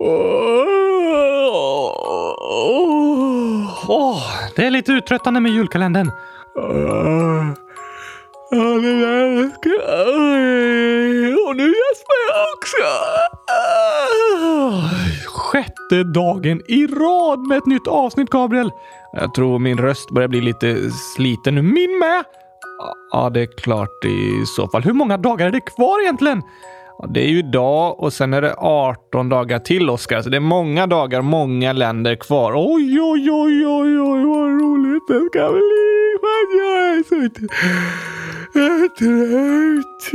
Oh, det är lite uttröttande med julkalendern. Och nu gäspar jag också. Sjätte dagen i rad med ett nytt avsnitt, Gabriel. Jag tror min röst börjar bli lite sliten nu. Min med! Ja, det är klart i så fall. Hur många dagar är det kvar egentligen? Det är ju idag och sen är det 18 dagar till, Oskar. Så det är många dagar, många länder kvar. Oj, oj, oj, oj, oj, vad roligt det ska bli! Jag är så trött.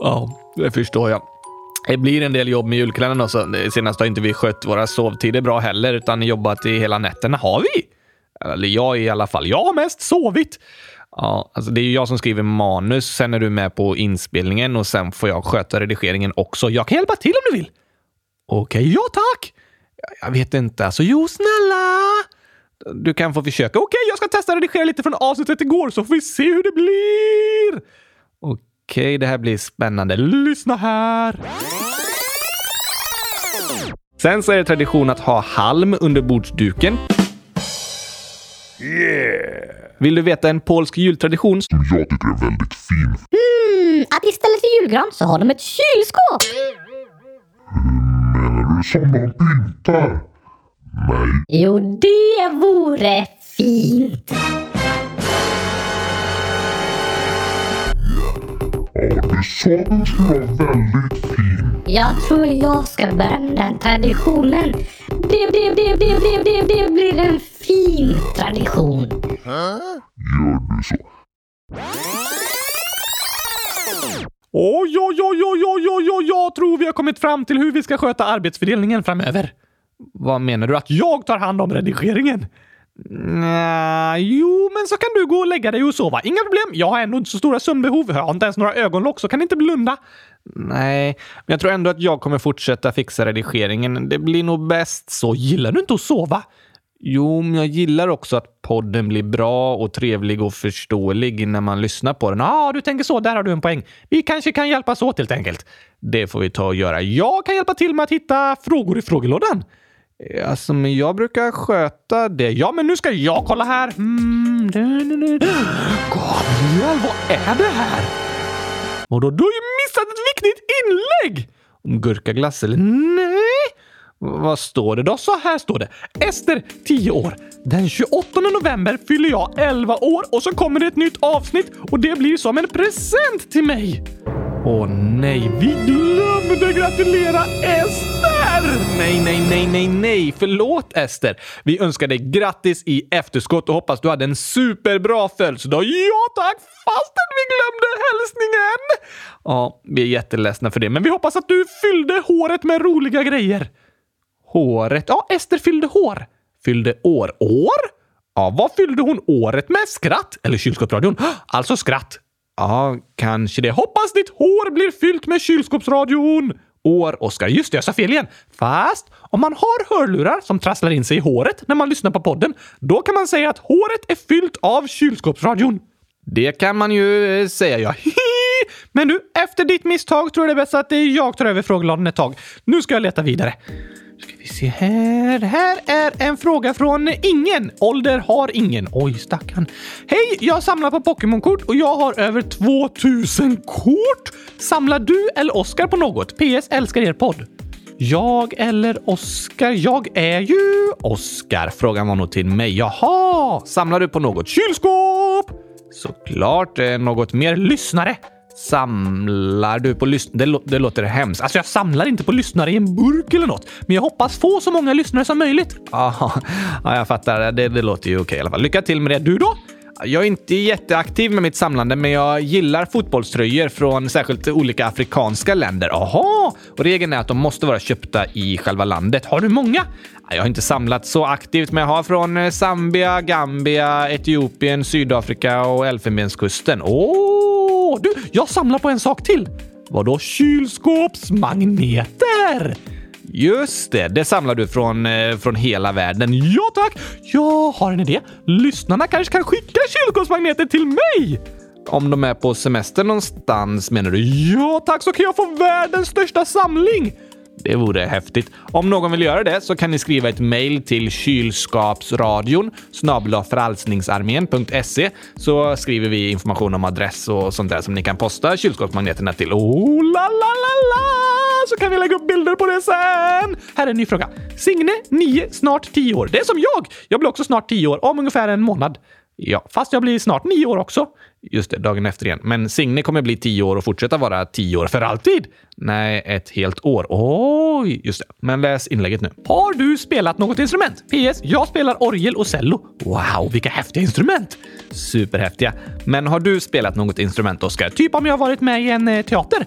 Ja, det förstår jag. Det blir en del jobb med julkalendern också. Senast har inte vi skött våra sovtider bra heller, utan jobbat i hela nätterna. Har vi? Eller jag i alla fall. Jag har mest sovit. Ja, alltså det är ju jag som skriver manus, sen är du med på inspelningen och sen får jag sköta redigeringen också. Jag kan hjälpa till om du vill. Okej, okay, ja tack! Jag vet inte, alltså jo snälla! Du kan få försöka. Okej, okay, jag ska testa redigera lite från avsnittet igår så får vi se hur det blir. Okej, okay, det här blir spännande. Lyssna här! Sen så är det tradition att ha halm under bordsduken. Yeah! Vill du veta en polsk jultradition? Som jag tycker är väldigt fin. Mm, att istället för julgran så har de ett kylskåp. Menar du som de pyntar? Nej. Jo, det vore fint. Ja, den skulle vara väldigt fin. Jag tror jag ska med den traditionen. Det, det, det, det, det, det, det blir en fin tradition. Gör du så? Oj, oj, oj, oj, oj, oj, oj, jag tror vi har kommit fram till hur vi ska sköta arbetsfördelningen framöver. Vad menar du? Att jag tar hand om redigeringen? Nja, jo, men så kan du gå och lägga dig och sova. Inga problem. Jag har ändå inte så stora sömnbehov. Jag har inte ens några ögonlock, så kan inte blunda. Nej, men jag tror ändå att jag kommer fortsätta fixa redigeringen. Det blir nog bäst så. Gillar du inte att sova? Jo, men jag gillar också att podden blir bra och trevlig och förståelig när man lyssnar på den. Ja, ah, du tänker så. Där har du en poäng. Vi kanske kan hjälpas åt helt enkelt. Det får vi ta och göra. Jag kan hjälpa till med att hitta frågor i frågelådan. Eh, alltså, men jag brukar sköta det. Ja, men nu ska jag kolla här. Mm, Gabriel, vad är det här? Vadå, du har ju missat ett viktigt inlägg! Om gurkaglass eller? Nej! Vad står det då? Så här står det. Ester, 10 år. Den 28 november fyller jag 11 år och så kommer det ett nytt avsnitt och det blir som en present till mig. Åh nej, vi glömde gratulera Ester! Nej, nej, nej, nej, nej. Förlåt Ester. Vi önskar dig grattis i efterskott och hoppas du hade en superbra födelsedag. Ja tack, fastän vi glömde hälsningen! Ja, vi är jätteledsna för det, men vi hoppas att du fyllde håret med roliga grejer. Håret? Ja, Ester fyllde hår. Fyllde år. År? Ja, vad fyllde hon året med? Skratt? Eller kylskåpsradion? Alltså skratt. Ja, kanske det. Hoppas ditt hår blir fyllt med kylskåpsradion! År, Oskar. Just det, jag sa fel igen. Fast om man har hörlurar som trasslar in sig i håret när man lyssnar på podden, då kan man säga att håret är fyllt av kylskåpsradion. Det kan man ju eh, säga, ja. Men du, efter ditt misstag tror jag det är bäst att jag tar över frågeladan ett tag. Nu ska jag leta vidare. Ska vi se här. Här är en fråga från ingen. Ålder har ingen. Oj, stackarn. Hej! Jag samlar på Pokémon-kort och jag har över 2000 kort. Samlar du eller Oskar på något? PS. Älskar er podd. Jag eller Oskar? Jag är ju Oskar. Frågan var nog till mig. Jaha! Samlar du på något kylskåp? Såklart. Eh, något mer lyssnare? Samlar du på lyssnare? Det, det, låter hemskt. Alltså, jag samlar inte på lyssnare i en burk eller något, men jag hoppas få så många lyssnare som möjligt. Aha, ja, jag fattar. Det, det låter ju okej i alla fall. Lycka till med det. Du då? Jag är inte jätteaktiv med mitt samlande, men jag gillar fotbollströjor från särskilt olika afrikanska länder. Aha! Och regeln är att de måste vara köpta i själva landet. Har du många? Jag har inte samlat så aktivt, men jag har från eh, Zambia, Gambia, Etiopien, Sydafrika och Elfenbenskusten. Åh, du, jag samlar på en sak till. Vadå kylskåpsmagneter? Just det, det samlar du från, eh, från hela världen. Ja tack! Jag har en idé. Lyssnarna kanske kan skicka kylskåpsmagneter till mig? Om de är på semester någonstans menar du? Ja tack, så kan jag få världens största samling! Det vore häftigt. Om någon vill göra det så kan ni skriva ett mejl till kylskapsradion frälsningsarmén.se så skriver vi information om adress och sånt där som ni kan posta kylskåpsmagneterna till. Oh la la la la! Så kan vi lägga upp bilder på det sen! Här är en ny fråga. Signe, 9, snart 10 år. Det är som jag! Jag blir också snart 10 år, om ungefär en månad. Ja, fast jag blir snart nio år också. Just det, dagen efter igen. Men Signe kommer bli tio år och fortsätta vara tio år för alltid. Nej, ett helt år. Oj, just det. Men läs inlägget nu. Har du spelat något instrument? PS. Jag spelar orgel och cello. Wow, vilka häftiga instrument! Superhäftiga. Men har du spelat något instrument, Oskar? Typ om jag varit med i en eh, teater?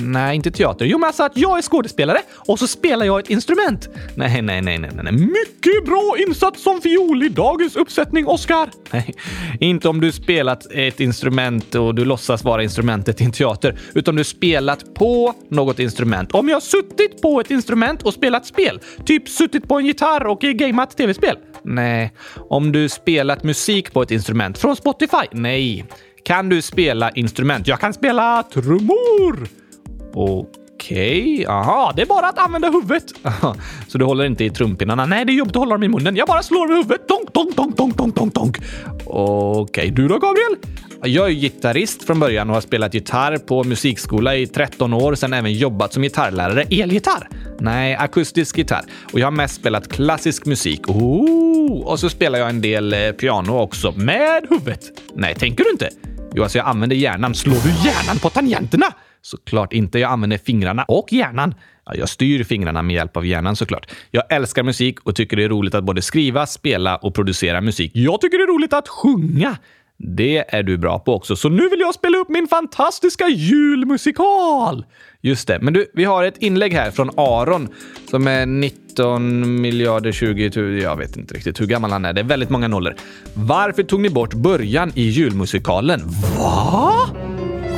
Nej, inte teater. Jo, men alltså att jag är skådespelare och så spelar jag ett instrument. Nej, nej, nej, nej, nej. Mycket bra insats som fiol i dagens uppsättning, Oscar. Nej, inte om du spelat ett instrument och du låtsas vara instrumentet i en teater, utan du spelat på något instrument. Om jag suttit på ett instrument och spelat spel, typ suttit på en gitarr och gameat tv-spel. Nej, om du spelat musik på ett instrument från Spotify. Nej. Kan du spela instrument? Jag kan spela trummor! Okej, okay. aha, det är bara att använda huvudet. Så du håller inte i trumpinnarna? Nej, det är jobbigt att hålla dem i munnen. Jag bara slår med huvudet. Tonk, tonk, tonk, tonk, tonk, tonk, tonk. Okej, okay. du då Gabriel? Jag är gitarrist från början och har spelat gitarr på musikskola i 13 år, sen även jobbat som gitarrlärare. Elgitarr? Nej, akustisk gitarr. Och jag har mest spelat klassisk musik. Oh, och så spelar jag en del eh, piano också, med huvudet. Nej, tänker du inte? Jo, alltså jag använder hjärnan. Slår du hjärnan på tangenterna? Såklart inte. Jag använder fingrarna och hjärnan. Ja, jag styr fingrarna med hjälp av hjärnan såklart. Jag älskar musik och tycker det är roligt att både skriva, spela och producera musik. Jag tycker det är roligt att sjunga. Det är du bra på också, så nu vill jag spela upp min fantastiska julmusikal! Just det, men du, vi har ett inlägg här från Aron som är 19 miljarder 20 000. Jag vet inte riktigt hur gammal han är. Det är väldigt många nollor. Varför tog ni bort början i julmusikalen? Va?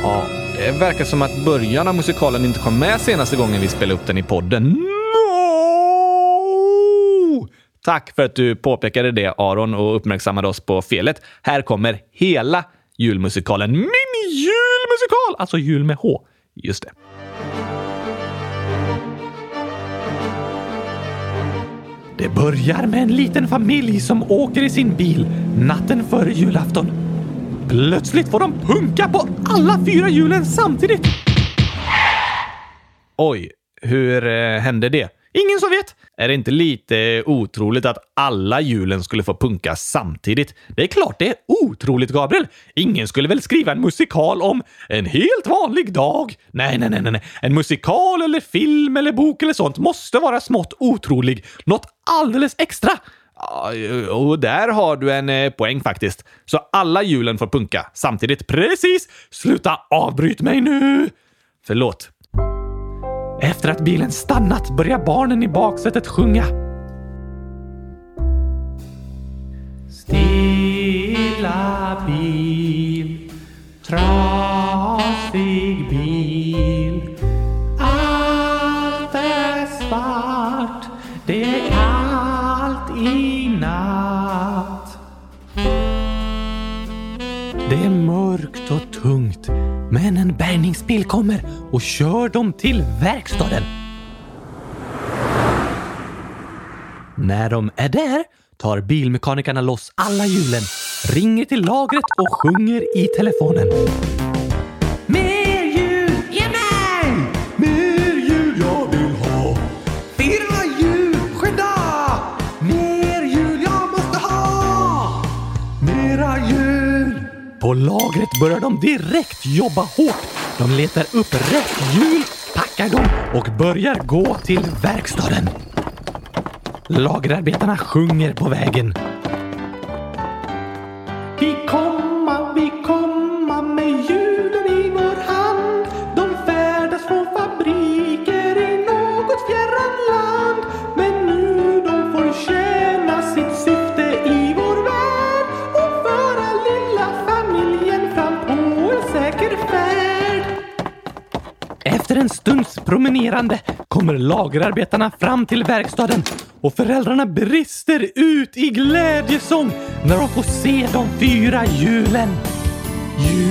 Ja, det verkar som att början av musikalen inte kom med senaste gången vi spelade upp den i podden. No! Tack för att du påpekade det Aron och uppmärksammade oss på felet. Här kommer hela julmusikalen. Min julmusikal! Alltså jul med H. Just det. Det börjar med en liten familj som åker i sin bil natten före julafton. Plötsligt får de punka på alla fyra hjulen samtidigt. Oj, hur eh, hände det? Ingen som vet. Är det inte lite eh, otroligt att alla hjulen skulle få punka samtidigt? Det är klart det är otroligt, Gabriel. Ingen skulle väl skriva en musikal om en helt vanlig dag? Nej, nej, nej, nej. En musikal eller film eller bok eller sånt måste vara smått otrolig. Något alldeles extra. Och där har du en eh, poäng faktiskt. Så alla hjulen får punka samtidigt. Precis! Sluta avbryt mig nu! Förlåt. Efter att bilen stannat börjar barnen i baksätet sjunga. Stilla bil, trasig bil. Bärgningsbil kommer och kör dem till verkstaden. När de är där tar bilmekanikerna loss alla hjulen, ringer till lagret och sjunger i telefonen. Mer hjul! Ge mig! Mer hjul jag vill ha! Fyra hjul! Skynda! Mer hjul jag måste ha! Mera hjul! På lagret börjar de direkt jobba hårt. De letar upp rätt hjul, packar dem och börjar gå till verkstaden. Lagerarbetarna sjunger på vägen. Stunds promenerande kommer lagerarbetarna fram till verkstaden och föräldrarna brister ut i glädjesång när de får se de fyra hjulen. Jul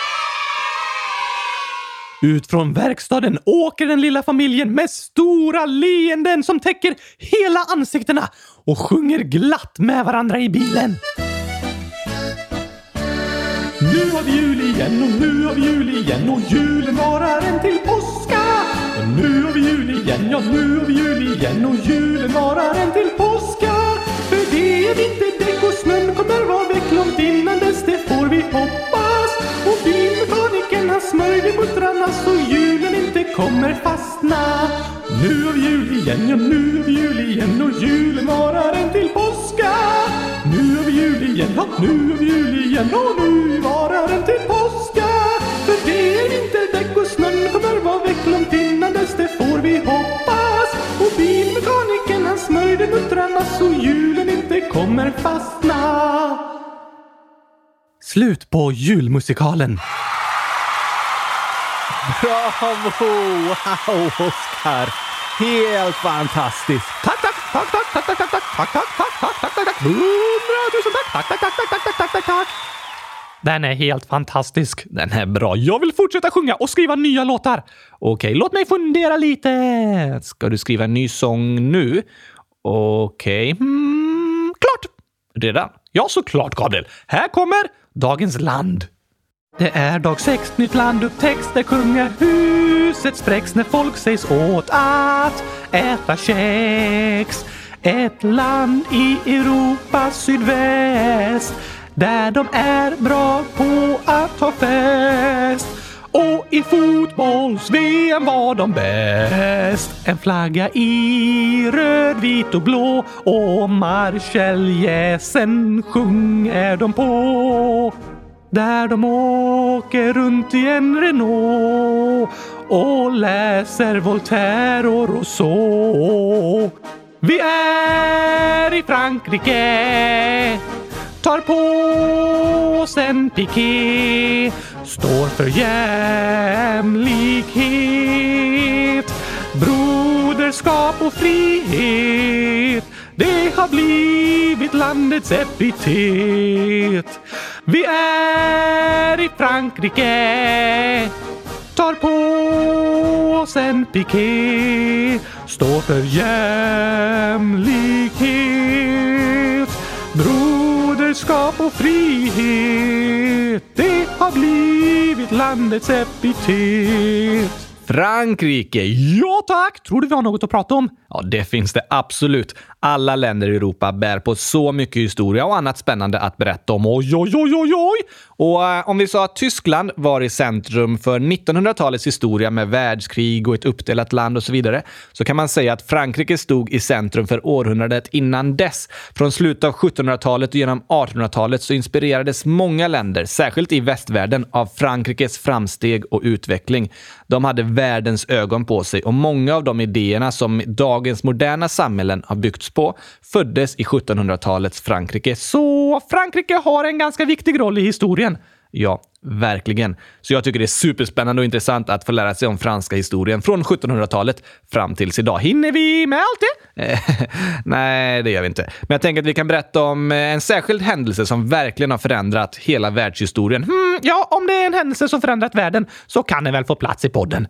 Ut från verkstaden åker den lilla familjen med stora leenden som täcker hela ansiktena och sjunger glatt med varandra i bilen. Nu har vi jul igen och nu har vi jul igen och julen varar en till påska. Och nu har vi jul igen, ja nu har vi jul igen och julen varar en till påska. För det är vinterdäck och snön kommer vara väck långt innan dess, det får vi hoppas. Och smörjde har muttrarna så julen inte kommer fastna. Nu har vi jul igen, ja nu har vi jul igen och julen varar en till påska. Nu har vi jul igen, ja nu har vi jul igen och nu varar en till påska. För det är vinterdäck och snön kommer vara väck långt innan dess, det får vi hoppas. Och bilmekanikern han smörjde muttrarna så julen inte kommer fastna. Slut på julmusikalen. Bravo! Wow, Oskar! Helt fantastiskt! Tack, tack, tack, tack, tack, tack, tack, tack, tack, tack, tack, tack, tack, tack, tack, hundratusen tack, tack, tack, tack, tack, tack, tack, tack, tack. Den är helt fantastisk. Den är bra. Jag vill fortsätta sjunga och skriva nya låtar. Okej, låt mig fundera lite. Ska du skriva en ny sång nu? Okej, mm, klart! Redan? Ja, såklart, Gabriel. Här kommer dagens land. Det är dag sex, nytt land upptäcks där kungahuset spräcks när folk sägs åt att äta kex. Ett land i Europas sydväst där de är bra på att ha fest. Och i fotbolls-VM var de bäst. En flagga i röd, vit och blå och marscheljäsen sjunger de på. Där de åker runt i en Renault och läser Voltaire och Rousseau. Vi är i Frankrike tar på oss en piké står för jämlikhet broderskap och frihet det har blivit landets epitet. Vi är i Frankrike tar på oss en piké står för jämlikhet broderskap och frihet det har blivit landets epitet. Frankrike! Ja tack! Tror du vi har något att prata om? Ja, det finns det absolut. Alla länder i Europa bär på så mycket historia och annat spännande att berätta om. Oj, oj, oj, oj, oj! Och eh, om vi sa att Tyskland var i centrum för 1900-talets historia med världskrig och ett uppdelat land och så vidare, så kan man säga att Frankrike stod i centrum för århundradet innan dess. Från slutet av 1700-talet och genom 1800-talet så inspirerades många länder, särskilt i västvärlden, av Frankrikes framsteg och utveckling. De hade världens ögon på sig och många av de idéerna som dagens moderna samhällen har byggts på föddes i 1700-talets Frankrike. Så Frankrike har en ganska viktig roll i historien. Ja, verkligen. Så jag tycker det är superspännande och intressant att få lära sig om franska historien från 1700-talet fram tills idag. Hinner vi med allt det? Nej, det gör vi inte. Men jag tänker att vi kan berätta om eh, en särskild händelse som verkligen har förändrat hela världshistorien. Hmm, ja, om det är en händelse som förändrat världen så kan den väl få plats i podden.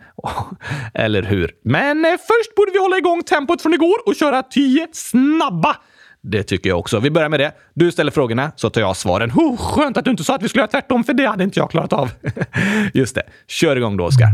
Eller hur? Men eh, först borde vi hålla igång tempot från igår och köra tio snabba det tycker jag också. Vi börjar med det. Du ställer frågorna så tar jag svaren. Oh, skönt att du inte sa att vi skulle göra tvärtom, för det hade inte jag klarat av. Just det. Kör igång då, Oskar.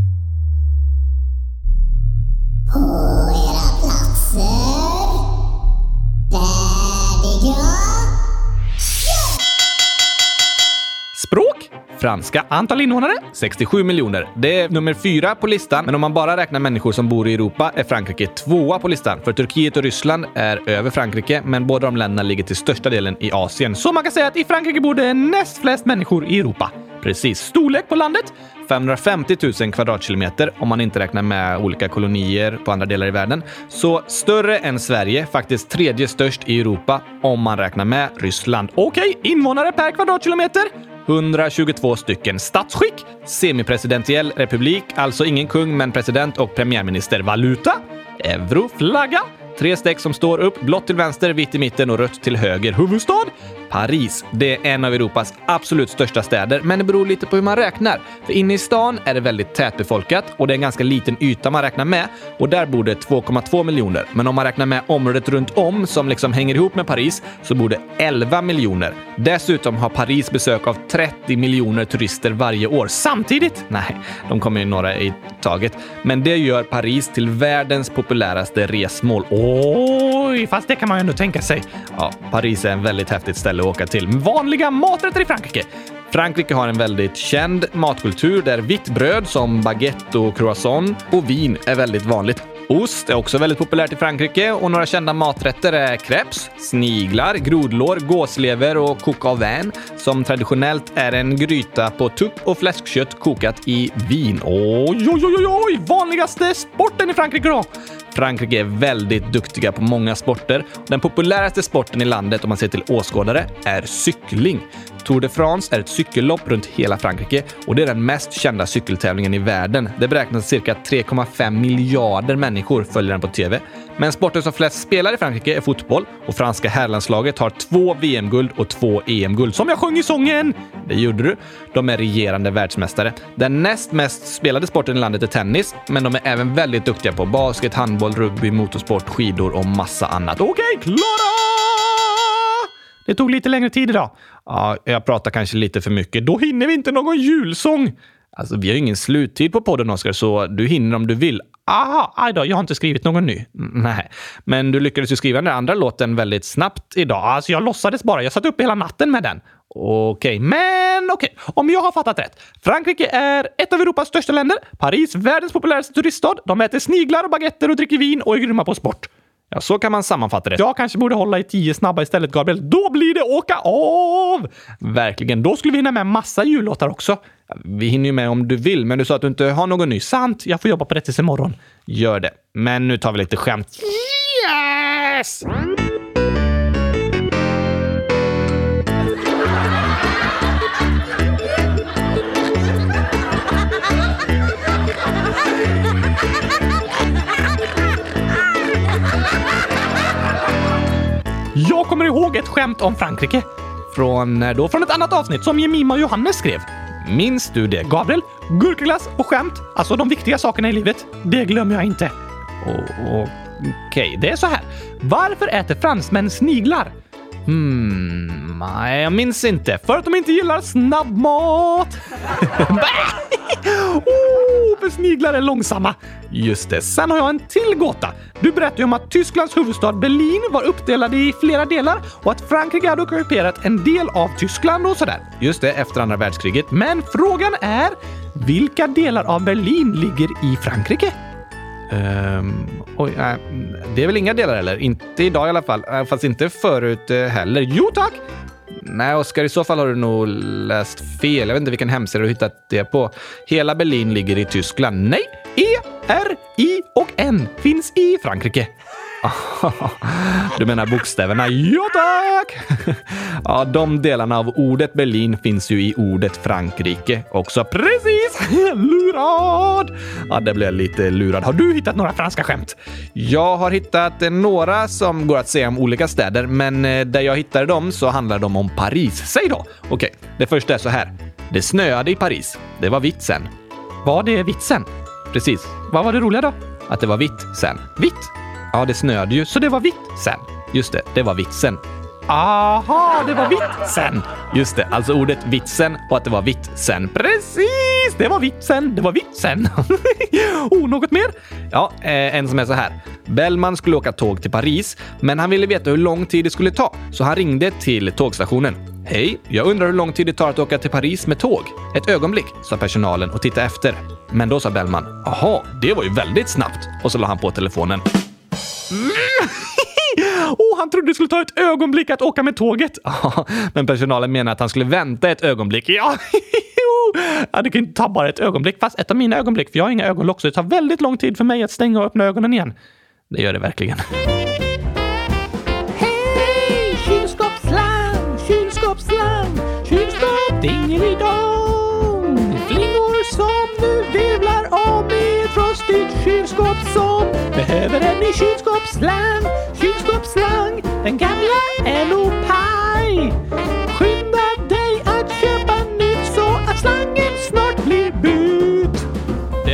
Franska. Antal invånare? 67 miljoner. Det är nummer fyra på listan, men om man bara räknar människor som bor i Europa är Frankrike tvåa på listan. För Turkiet och Ryssland är över Frankrike, men båda de länderna ligger till största delen i Asien. Så man kan säga att i Frankrike bor det näst flest människor i Europa. Precis. Storlek på landet? 550 000 kvadratkilometer om man inte räknar med olika kolonier på andra delar i världen. Så större än Sverige, faktiskt tredje störst i Europa om man räknar med Ryssland. Okej, invånare per kvadratkilometer? 122 stycken. Statsskick? Semipresidentiell republik, alltså ingen kung men president och premiärminister. Valuta? Euroflagga? Tre streck som står upp, blått till vänster, vitt i mitten och rött till höger. Huvudstad? Paris. Det är en av Europas absolut största städer, men det beror lite på hur man räknar. För inne i stan är det väldigt tätbefolkat och det är en ganska liten yta man räknar med och där bor det 2,2 miljoner. Men om man räknar med området runt om som liksom hänger ihop med Paris så bor det 11 miljoner. Dessutom har Paris besök av 30 miljoner turister varje år. Samtidigt? Nej, de kommer ju några i taget. Men det gör Paris till världens populäraste resmål. Oj, fast det kan man ju ändå tänka sig. Ja, Paris är en väldigt häftigt ställe att åka till. Vanliga maträtter i Frankrike. Frankrike har en väldigt känd matkultur där vitt bröd som baguette och croissant och vin är väldigt vanligt. Ost är också väldigt populärt i Frankrike och några kända maträtter är crepes, sniglar, grodlår, gåslever och coq au vin som traditionellt är en gryta på tupp och fläskkött kokat i vin. Oj, oj, oj, oj! Vanligaste sporten i Frankrike då? Frankrike är väldigt duktiga på många sporter. Den populäraste sporten i landet om man ser till åskådare är cykling. Tour de France är ett cykellopp runt hela Frankrike och det är den mest kända cykeltävlingen i världen. Det beräknas cirka 3,5 miljarder människor följer den på TV. Men sporten som flest spelar i Frankrike är fotboll och franska herrlandslaget har två VM-guld och två EM-guld. Som jag sjöng i sången! Det gjorde du. De är regerande världsmästare. Den näst mest spelade sporten i landet är tennis, men de är även väldigt duktiga på basket, handboll, rugby, motorsport, skidor och massa annat. Okej, klara! Det tog lite längre tid idag. Ja, jag pratar kanske lite för mycket. Då hinner vi inte någon julsång. Alltså, vi har ju ingen sluttid på podden, Oskar, så du hinner om du vill. Aha, aj då, jag har inte skrivit någon ny. Mm, nej, men du lyckades ju skriva den där andra låten väldigt snabbt idag. Alltså, jag låtsades bara. Jag satt upp hela natten med den. Okej, men okej. Om jag har fattat rätt. Frankrike är ett av Europas största länder. Paris världens populäraste turiststad. De äter sniglar och baguetter och dricker vin och är grymma på sport. Ja, så kan man sammanfatta det. Jag kanske borde hålla i tio snabba istället, Gabriel. Då blir det åka av! Verkligen. Då skulle vi hinna med massa jullåtar också. Vi hinner ju med om du vill, men du sa att du inte har någon ny. Sant, jag får jobba på det tills imorgon. Gör det. Men nu tar vi lite skämt. Yes! Ett skämt om Frankrike. Från när då? Från ett annat avsnitt som Jemima och Johannes skrev. Minns du det? Gabriel, gurkaglass och skämt, alltså de viktiga sakerna i livet, det glömmer jag inte. Okej, Okej, Det är så här. Varför äter fransmän sniglar? Hmm, nej, jag minns inte. För att de inte gillar snabbmat! oh, för sniglar är långsamma. Just det. Sen har jag en till gåta. Du berättade ju om att Tysklands huvudstad Berlin var uppdelad i flera delar och att Frankrike hade ockuperat en del av Tyskland och sådär. Just det, efter andra världskriget. Men frågan är, vilka delar av Berlin ligger i Frankrike? Ehm, oj, nej, det är väl inga delar heller. Inte idag i alla fall. Eh, fast inte förut eh, heller. Jo tack! Nej, Oskar, i så fall har du nog läst fel. Jag vet inte vilken hemsida du hittat det på. Hela Berlin ligger i Tyskland. Nej, E, R, I och N finns i Frankrike du menar bokstäverna? Ja tack! ja, de delarna av ordet Berlin finns ju i ordet Frankrike också. Precis! Lurad! Ja, det blev jag lite lurad. Har du hittat några franska skämt? Jag har hittat några som går att säga om olika städer, men eh, där jag hittade dem så handlar de om Paris. Säg då! Okej, det första är så här. Det snöade i Paris. Det var vitt sen. Var det vitsen? Precis. Vad var det roliga då? Att det var vitt sen. Vitt? Ja, det snöade ju. Så det var vitt sen? Just det, det var vitsen. Aha, det var vitt sen! Just det, alltså ordet vitsen och att det var vitt sen. Precis! Det var vitsen, det var vitsen. oh, något mer? Ja, eh, en som är så här. Bellman skulle åka tåg till Paris, men han ville veta hur lång tid det skulle ta, så han ringde till tågstationen. Hej, jag undrar hur lång tid det tar att åka till Paris med tåg? Ett ögonblick, sa personalen och tittade efter. Men då sa Bellman, jaha, det var ju väldigt snabbt. Och så la han på telefonen. oh, han trodde det skulle ta ett ögonblick att åka med tåget. Ja, men personalen menar att han skulle vänta ett ögonblick. Ja, Ja, det kan inte ta bara ett ögonblick, fast ett av mina ögonblick, för jag har inga ögonlock, så det tar väldigt lång tid för mig att stänga och öppna ögonen igen. Det gör det verkligen. Hej! kylskåpsslam, kylskåpsslam, kylskåp dingelidong. Flingor som nu virvlar om i ett frostigt kylskåp som behöver en ny kylskåpsslang, kylskåpsslang. Den gamla är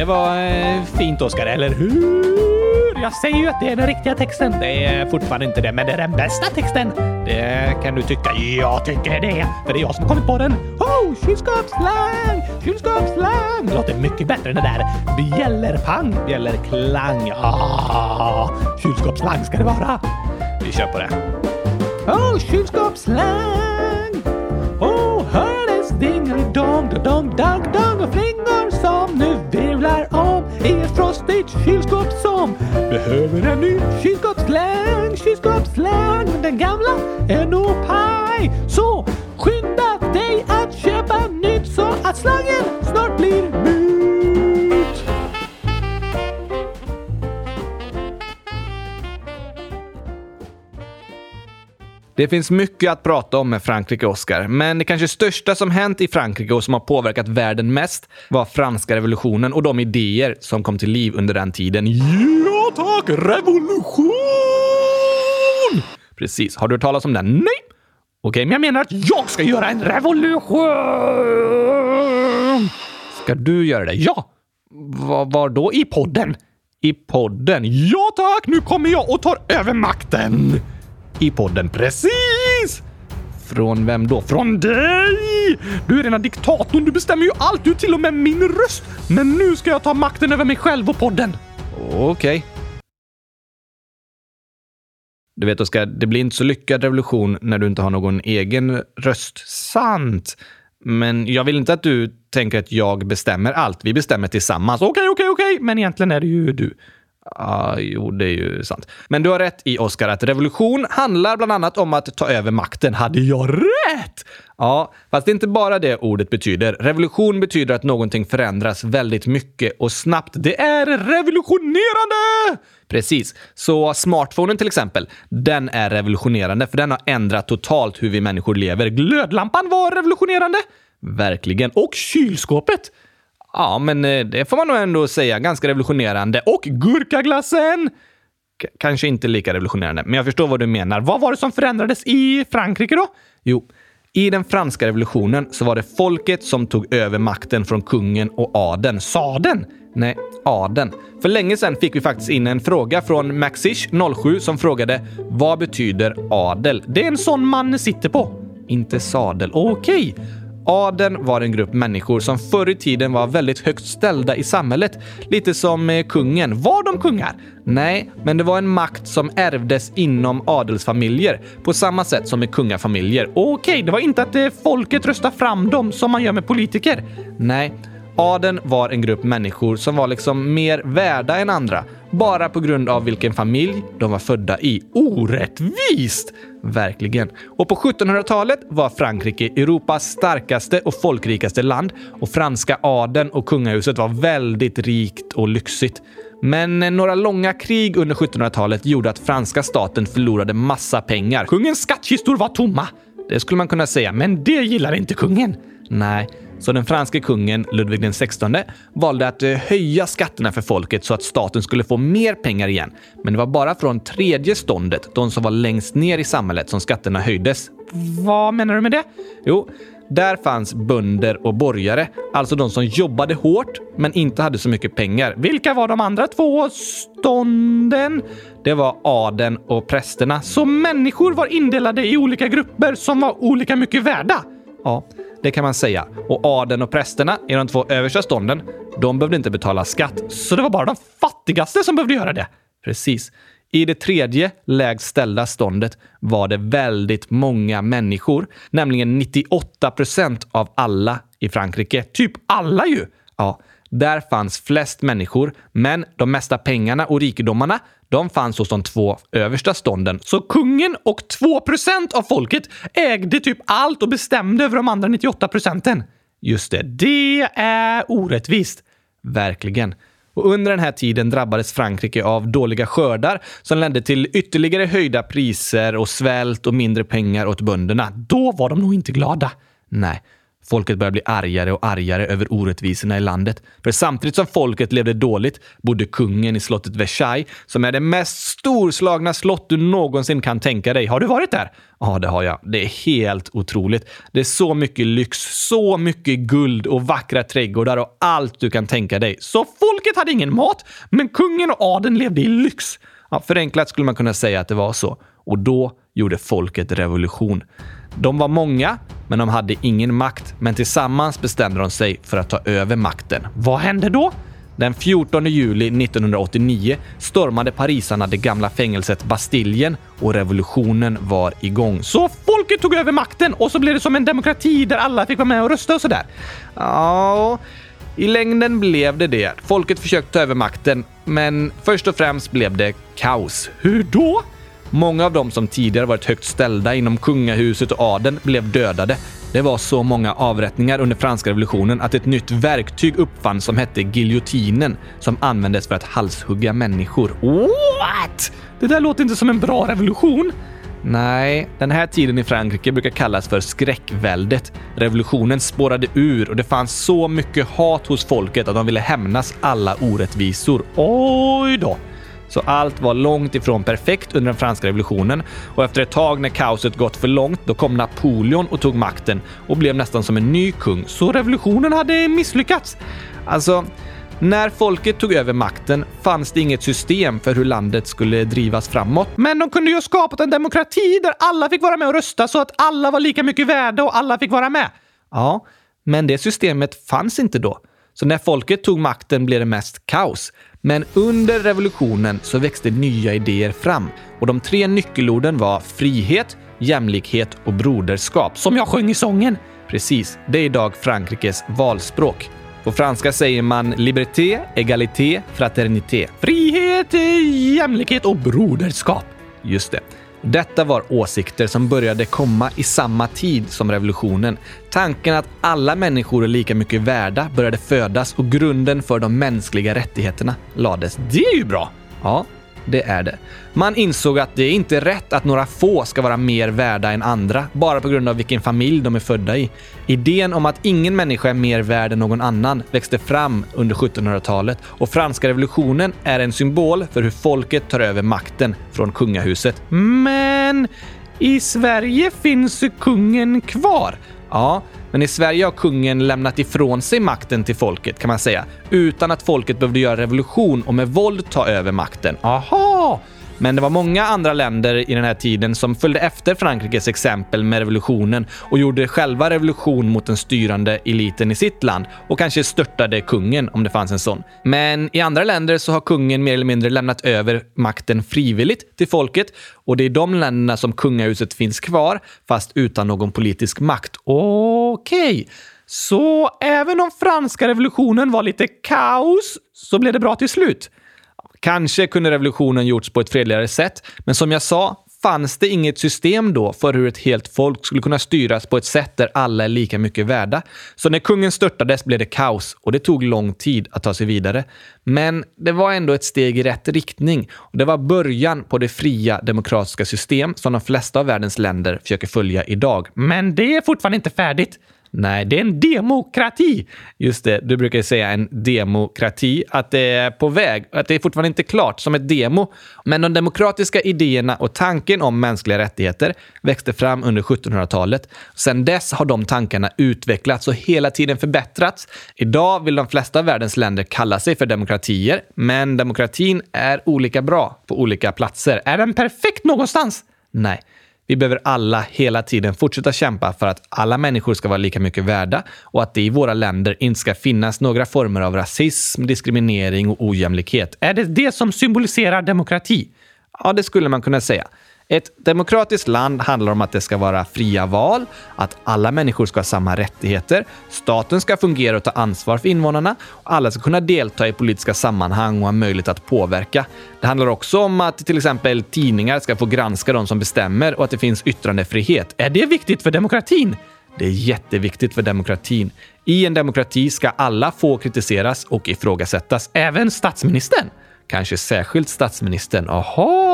Det var eh, fint, Oskar, eller hur? Jag säger ju att det är den riktiga texten. Det är fortfarande inte det, men det är den bästa texten. Det kan du tycka. Jag tycker det, för det är jag som har kommit på den. Oh, kylskåpsslang, kylskåpsslang. Det låter mycket bättre än det där bjällerpang, bjällerklang. Ah, kylskåpsslang ska det vara. Vi kör på det. Oh, kylskåpsslang. Oh, hördes dingelidong, dong, dong, dong och flingor nu om i ett frostigt kylskåp som behöver en ny kylskåpsslang, kylskåpsslang. Den gamla är nog paj. Så skynda dig att köpa nytt så att slangen snart blir bytt. Det finns mycket att prata om med Frankrike, Oscar. Men det kanske största som hänt i Frankrike och som har påverkat världen mest var franska revolutionen och de idéer som kom till liv under den tiden. Ja tack, revolution! Precis. Har du hört talas om den? Nej. Okej, men jag menar att jag ska göra en revolution! Ska du göra det? Ja! Var, var då? I podden? I podden? Ja tack! Nu kommer jag och tar över makten! I podden, precis! Från vem då? Från dig! Du är rena diktatorn, du bestämmer ju allt, du till och med min röst! Men nu ska jag ta makten över mig själv och podden. Okej. Du vet Oskar, det blir inte så lyckad revolution när du inte har någon egen röst. Sant! Men jag vill inte att du tänker att jag bestämmer allt. Vi bestämmer tillsammans. Okej, okej, okej, men egentligen är det ju du. Ja, jo, det är ju sant. Men du har rätt i, Oskar, att revolution handlar bland annat om att ta över makten. Hade jag rätt? Ja, fast det är inte bara det ordet betyder. Revolution betyder att någonting förändras väldigt mycket och snabbt. Det är revolutionerande! Precis. Så smartphonen till exempel, den är revolutionerande för den har ändrat totalt hur vi människor lever. Glödlampan var revolutionerande. Verkligen. Och kylskåpet. Ja, men eh, det får man nog ändå säga. Ganska revolutionerande. Och gurkaglassen! K- kanske inte lika revolutionerande, men jag förstår vad du menar. Vad var det som förändrades i Frankrike då? Jo, i den franska revolutionen så var det folket som tog över makten från kungen och adeln. Sadeln? Nej, adeln. För länge sedan fick vi faktiskt in en fråga från Maxish 07 som frågade vad betyder adel? Det är en sån man sitter på. Inte sadel. Okej. Adeln var en grupp människor som förr i tiden var väldigt högt ställda i samhället. Lite som eh, kungen. Var de kungar? Nej, men det var en makt som ärvdes inom adelsfamiljer på samma sätt som med kungafamiljer. Okej, det var inte att eh, folket röstade fram dem som man gör med politiker. Nej, Adeln var en grupp människor som var liksom mer värda än andra, bara på grund av vilken familj de var födda i. Orättvist! Verkligen. Och på 1700-talet var Frankrike Europas starkaste och folkrikaste land och franska adeln och kungahuset var väldigt rikt och lyxigt. Men eh, några långa krig under 1700-talet gjorde att franska staten förlorade massa pengar. Kungens skattkistor var tomma. Det skulle man kunna säga, men det gillar inte kungen. Nej, så den franske kungen Ludvig XVI valde att eh, höja skatterna för folket så att staten skulle få mer pengar igen. Men det var bara från tredje ståndet, de som var längst ner i samhället, som skatterna höjdes. Vad menar du med det? Jo, där fanns bönder och borgare, alltså de som jobbade hårt men inte hade så mycket pengar. Vilka var de andra två stånden? Det var adeln och prästerna. Så människor var indelade i olika grupper som var olika mycket värda? Ja, det kan man säga. Och adeln och prästerna i de två översta stånden, de behövde inte betala skatt. Så det var bara de fattigaste som behövde göra det? Precis. I det tredje lägst ställda ståndet var det väldigt många människor, nämligen 98 procent av alla i Frankrike. Typ alla ju! Ja, där fanns flest människor, men de mesta pengarna och rikedomarna de fanns hos de två översta stånden. Så kungen och 2% av folket ägde typ allt och bestämde över de andra 98 procenten. Just det, det är orättvist. Verkligen. Och under den här tiden drabbades Frankrike av dåliga skördar som ledde till ytterligare höjda priser och svält och mindre pengar åt bönderna. Då var de nog inte glada. Nej, Folket började bli argare och argare över orättvisorna i landet. För samtidigt som folket levde dåligt bodde kungen i slottet Versailles, som är det mest storslagna slott du någonsin kan tänka dig. Har du varit där? Ja, det har jag. Det är helt otroligt. Det är så mycket lyx, så mycket guld och vackra trädgårdar och allt du kan tänka dig. Så folket hade ingen mat, men kungen och adeln levde i lyx. Ja, förenklat skulle man kunna säga att det var så. Och då gjorde folket revolution. De var många, men de hade ingen makt. Men tillsammans bestämde de sig för att ta över makten. Vad hände då? Den 14 juli 1989 stormade parisarna det gamla fängelset Bastiljen och revolutionen var igång. Så folket tog över makten och så blev det som en demokrati där alla fick vara med och rösta och sådär. Ja, i längden blev det det. Folket försökte ta över makten, men först och främst blev det kaos. Hur då? Många av dem som tidigare varit högt ställda inom kungahuset och adeln blev dödade. Det var så många avrättningar under franska revolutionen att ett nytt verktyg uppfanns som hette giljotinen som användes för att halshugga människor. What? Det där låter inte som en bra revolution. Nej, den här tiden i Frankrike brukar kallas för skräckväldet. Revolutionen spårade ur och det fanns så mycket hat hos folket att de ville hämnas alla orättvisor. Oj då! Så allt var långt ifrån perfekt under den franska revolutionen och efter ett tag när kaoset gått för långt, då kom Napoleon och tog makten och blev nästan som en ny kung. Så revolutionen hade misslyckats. Alltså, när folket tog över makten fanns det inget system för hur landet skulle drivas framåt. Men de kunde ju ha skapat en demokrati där alla fick vara med och rösta så att alla var lika mycket värda och alla fick vara med. Ja, men det systemet fanns inte då. Så när folket tog makten blev det mest kaos. Men under revolutionen så växte nya idéer fram och de tre nyckelorden var frihet, jämlikhet och broderskap. Som jag sjöng i sången! Precis, det är idag Frankrikes valspråk. På franska säger man liberté, égalité, fraternité. Frihet, jämlikhet och broderskap. Just det. Detta var åsikter som började komma i samma tid som revolutionen. Tanken att alla människor är lika mycket värda började födas och grunden för de mänskliga rättigheterna lades. Det är ju bra! Ja, det är det. Man insåg att det inte är rätt att några få ska vara mer värda än andra bara på grund av vilken familj de är födda i. Idén om att ingen människa är mer värd än någon annan växte fram under 1700-talet och franska revolutionen är en symbol för hur folket tar över makten från kungahuset. Men i Sverige finns kungen kvar. Ja, men i Sverige har kungen lämnat ifrån sig makten till folket kan man säga, utan att folket behövde göra revolution och med våld ta över makten. Aha! Men det var många andra länder i den här tiden som följde efter Frankrikes exempel med revolutionen och gjorde själva revolution mot den styrande eliten i sitt land och kanske störtade kungen om det fanns en sån. Men i andra länder så har kungen mer eller mindre lämnat över makten frivilligt till folket och det är i de länderna som kungahuset finns kvar, fast utan någon politisk makt. Okej. Okay. Så även om franska revolutionen var lite kaos så blev det bra till slut. Kanske kunde revolutionen gjorts på ett fredligare sätt, men som jag sa fanns det inget system då för hur ett helt folk skulle kunna styras på ett sätt där alla är lika mycket värda. Så när kungen störtades blev det kaos och det tog lång tid att ta sig vidare. Men det var ändå ett steg i rätt riktning och det var början på det fria demokratiska system som de flesta av världens länder försöker följa idag. Men det är fortfarande inte färdigt. Nej, det är en demokrati. Just det, du brukar ju säga en demokrati, att det är på väg, att det är fortfarande inte klart som ett demo. Men de demokratiska idéerna och tanken om mänskliga rättigheter växte fram under 1700-talet. Sedan dess har de tankarna utvecklats och hela tiden förbättrats. Idag vill de flesta av världens länder kalla sig för demokratier, men demokratin är olika bra på olika platser. Är den perfekt någonstans? Nej. Vi behöver alla hela tiden fortsätta kämpa för att alla människor ska vara lika mycket värda och att det i våra länder inte ska finnas några former av rasism, diskriminering och ojämlikhet. Är det det som symboliserar demokrati? Ja, det skulle man kunna säga. Ett demokratiskt land handlar om att det ska vara fria val, att alla människor ska ha samma rättigheter, staten ska fungera och ta ansvar för invånarna och alla ska kunna delta i politiska sammanhang och ha möjlighet att påverka. Det handlar också om att till exempel tidningar ska få granska de som bestämmer och att det finns yttrandefrihet. Är det viktigt för demokratin? Det är jätteviktigt för demokratin. I en demokrati ska alla få kritiseras och ifrågasättas, även statsministern. Kanske särskilt statsministern. Aha!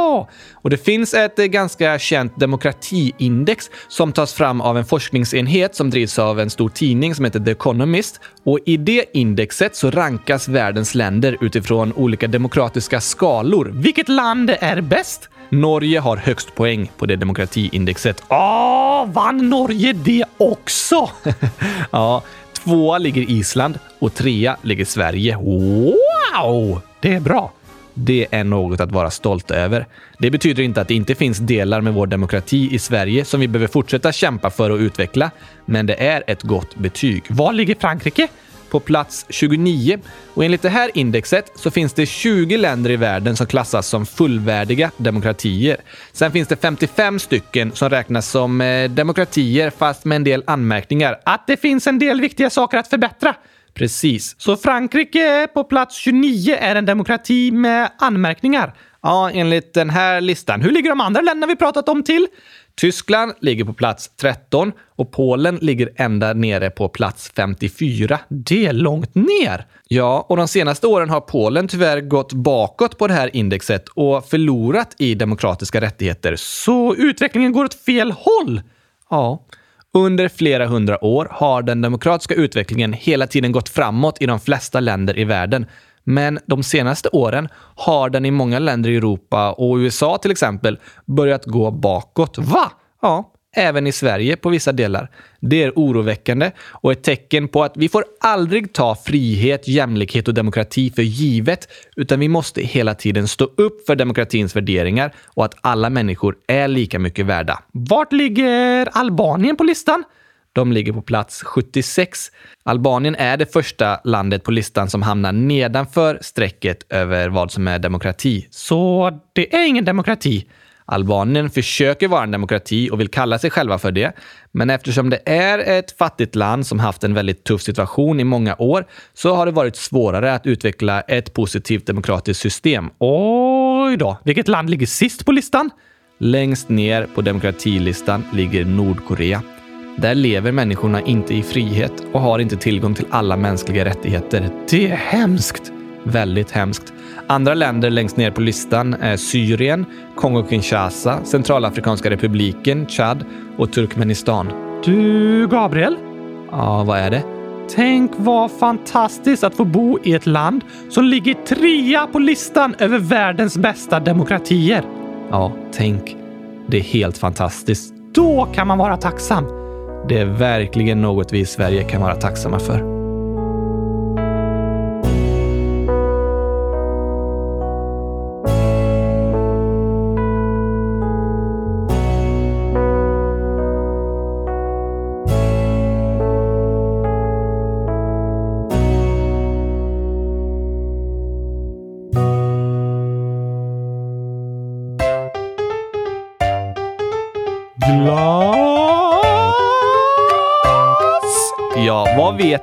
Och det finns ett eh, ganska känt demokratiindex som tas fram av en forskningsenhet som drivs av en stor tidning som heter The Economist. Och i det indexet så rankas världens länder utifrån olika demokratiska skalor. Vilket land är bäst? Norge har högst poäng på det demokratiindexet. Åh, vann Norge det också? ja, tvåa ligger Island och trea ligger Sverige. Wow! Det är bra. Det är något att vara stolt över. Det betyder inte att det inte finns delar med vår demokrati i Sverige som vi behöver fortsätta kämpa för och utveckla, men det är ett gott betyg. Var ligger Frankrike? På plats 29. Och enligt det här indexet så finns det 20 länder i världen som klassas som fullvärdiga demokratier. Sen finns det 55 stycken som räknas som eh, demokratier fast med en del anmärkningar. Att det finns en del viktiga saker att förbättra. Precis. Så Frankrike på plats 29 är en demokrati med anmärkningar? Ja, enligt den här listan. Hur ligger de andra länderna vi pratat om till? Tyskland ligger på plats 13 och Polen ligger ända nere på plats 54. Det är långt ner! Ja, och de senaste åren har Polen tyvärr gått bakåt på det här indexet och förlorat i demokratiska rättigheter. Så utvecklingen går åt fel håll? Ja. Under flera hundra år har den demokratiska utvecklingen hela tiden gått framåt i de flesta länder i världen. Men de senaste åren har den i många länder i Europa och USA till exempel börjat gå bakåt. Va? Ja, även i Sverige på vissa delar. Det är oroväckande och ett tecken på att vi får aldrig ta frihet, jämlikhet och demokrati för givet, utan vi måste hela tiden stå upp för demokratins värderingar och att alla människor är lika mycket värda. Vart ligger Albanien på listan? De ligger på plats 76. Albanien är det första landet på listan som hamnar nedanför strecket över vad som är demokrati. Så det är ingen demokrati. Albanien försöker vara en demokrati och vill kalla sig själva för det. Men eftersom det är ett fattigt land som haft en väldigt tuff situation i många år så har det varit svårare att utveckla ett positivt demokratiskt system. Oj då, vilket land ligger sist på listan? Längst ner på demokratilistan ligger Nordkorea. Där lever människorna inte i frihet och har inte tillgång till alla mänskliga rättigheter. Det är hemskt! Väldigt hemskt. Andra länder längst ner på listan är Syrien, Kongo-Kinshasa, Centralafrikanska republiken, Chad och Turkmenistan. Du, Gabriel? Ja, vad är det? Tänk vad fantastiskt att få bo i ett land som ligger trea på listan över världens bästa demokratier. Ja, tänk. Det är helt fantastiskt. Då kan man vara tacksam. Det är verkligen något vi i Sverige kan vara tacksamma för.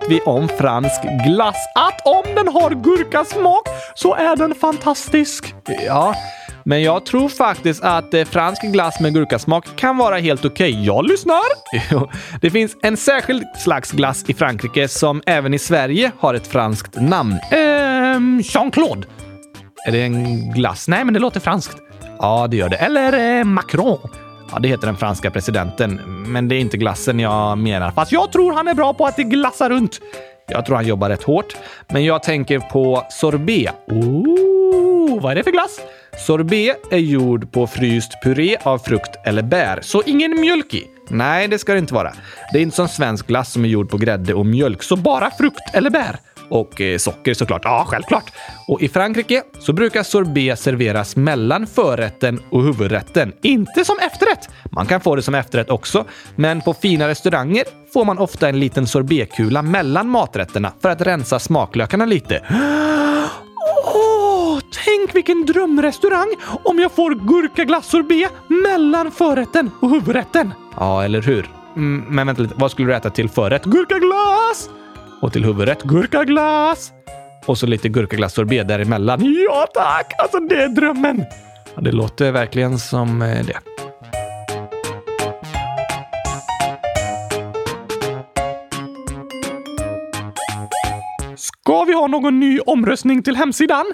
Vet vi om fransk glass? Att om den har gurkasmak så är den fantastisk. Ja, men jag tror faktiskt att eh, fransk glass med gurkasmak kan vara helt okej. Okay. Jag lyssnar! Det finns en särskild slags glass i Frankrike som även i Sverige har ett franskt namn. Ehm, Jean-Claude. Är det en glass? Nej, men det låter franskt. Ja, det gör det. Eller eh, Macron. Ja, det heter den franska presidenten, men det är inte glassen jag menar. Fast jag tror han är bra på att glassa runt. Jag tror han jobbar rätt hårt, men jag tänker på sorbet. Oh, vad är det för glass? Sorbet är gjord på fryst puré av frukt eller bär, så ingen mjölk i. Nej, det ska det inte vara. Det är inte som svensk glass som är gjord på grädde och mjölk, så bara frukt eller bär. Och eh, socker såklart. Ja, självklart. Och i Frankrike så brukar sorbet serveras mellan förrätten och huvudrätten. Inte som efterrätt. Man kan få det som efterrätt också, men på fina restauranger får man ofta en liten sorbetkula mellan maträtterna för att rensa smaklökarna lite. Åh, tänk vilken drömrestaurang om jag får gurkaglassorbet mellan förrätten och huvudrätten! Ja, eller hur? Mm, men vänta lite, vad skulle du äta till förrätt? Gurkaglass! Och till huvudrätt gurkaglass! Och så lite gurkaglass-sorbet däremellan. Ja tack! Alltså det är drömmen! Ja, det låter verkligen som eh, det. Ska vi ha någon ny omröstning till hemsidan?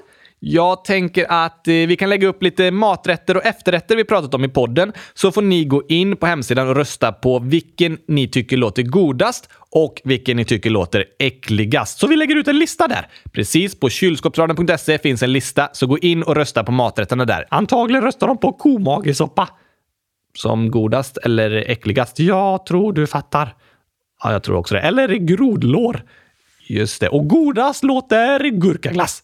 Jag tänker att eh, vi kan lägga upp lite maträtter och efterrätter vi pratat om i podden. Så får ni gå in på hemsidan och rösta på vilken ni tycker låter godast och vilken ni tycker låter äckligast. Så vi lägger ut en lista där. Precis, på kylskåpsradion.se finns en lista, så gå in och rösta på maträtterna där. Antagligen röstar de på komagesoppa. Som godast eller äckligast? Jag tror du fattar. Ja, jag tror också det. Eller grodlår. Just det. Och godast låter gurkaglass.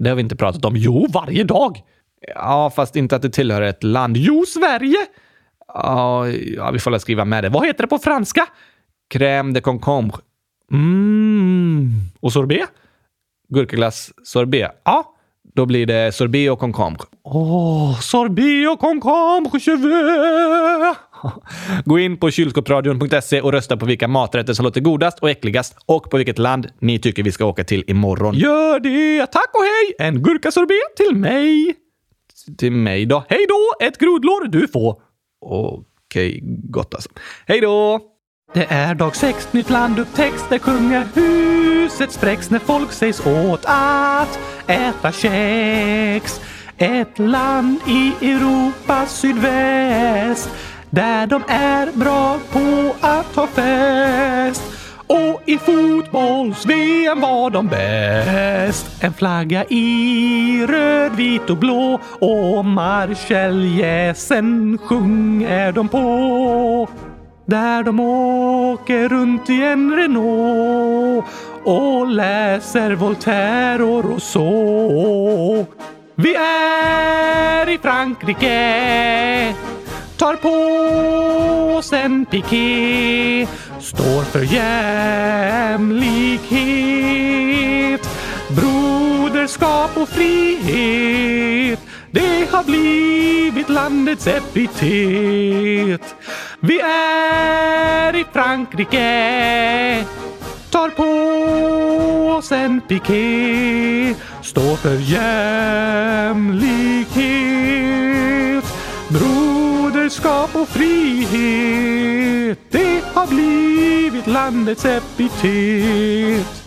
Det har vi inte pratat om. Jo, varje dag. Ja, fast inte att det tillhör ett land. Jo, Sverige! Ja, ja vi får väl skriva med det. Vad heter det på franska? Crème de concombre. Mm. Och sorbet? Gurkaglass sorbet. Ja, då blir det sorbet och concombre. Åh, oh, sorbet och concombre je veux. Gå in på kylskåpsradion.se och rösta på vilka maträtter som låter godast och äckligast och på vilket land ni tycker vi ska åka till imorgon. Gör det! Tack och hej! En gurkasorbet till mig! Till mig då? Hej då! Ett grodlår du får. Okej, gott alltså. Hej då! Det är dag sex, nytt land upptäcks där kungahuset spräcks när folk sägs åt att äta kex. Ett land i Europas sydväst där de är bra på att ha fest. Och i fotbolls-VM var de bäst. En flagga i röd, vit och blå och marscheljäsen sjunger de på. Där de åker runt i en Renault och läser Voltaire och Rousseau. Vi är i Frankrike tar på oss en piké står för jämlikhet. Broderskap och frihet det har blivit landets epitet. Vi är i Frankrike tar på oss en piké står för jämlikhet broderskap och frihet. Det har blivit landets epitet.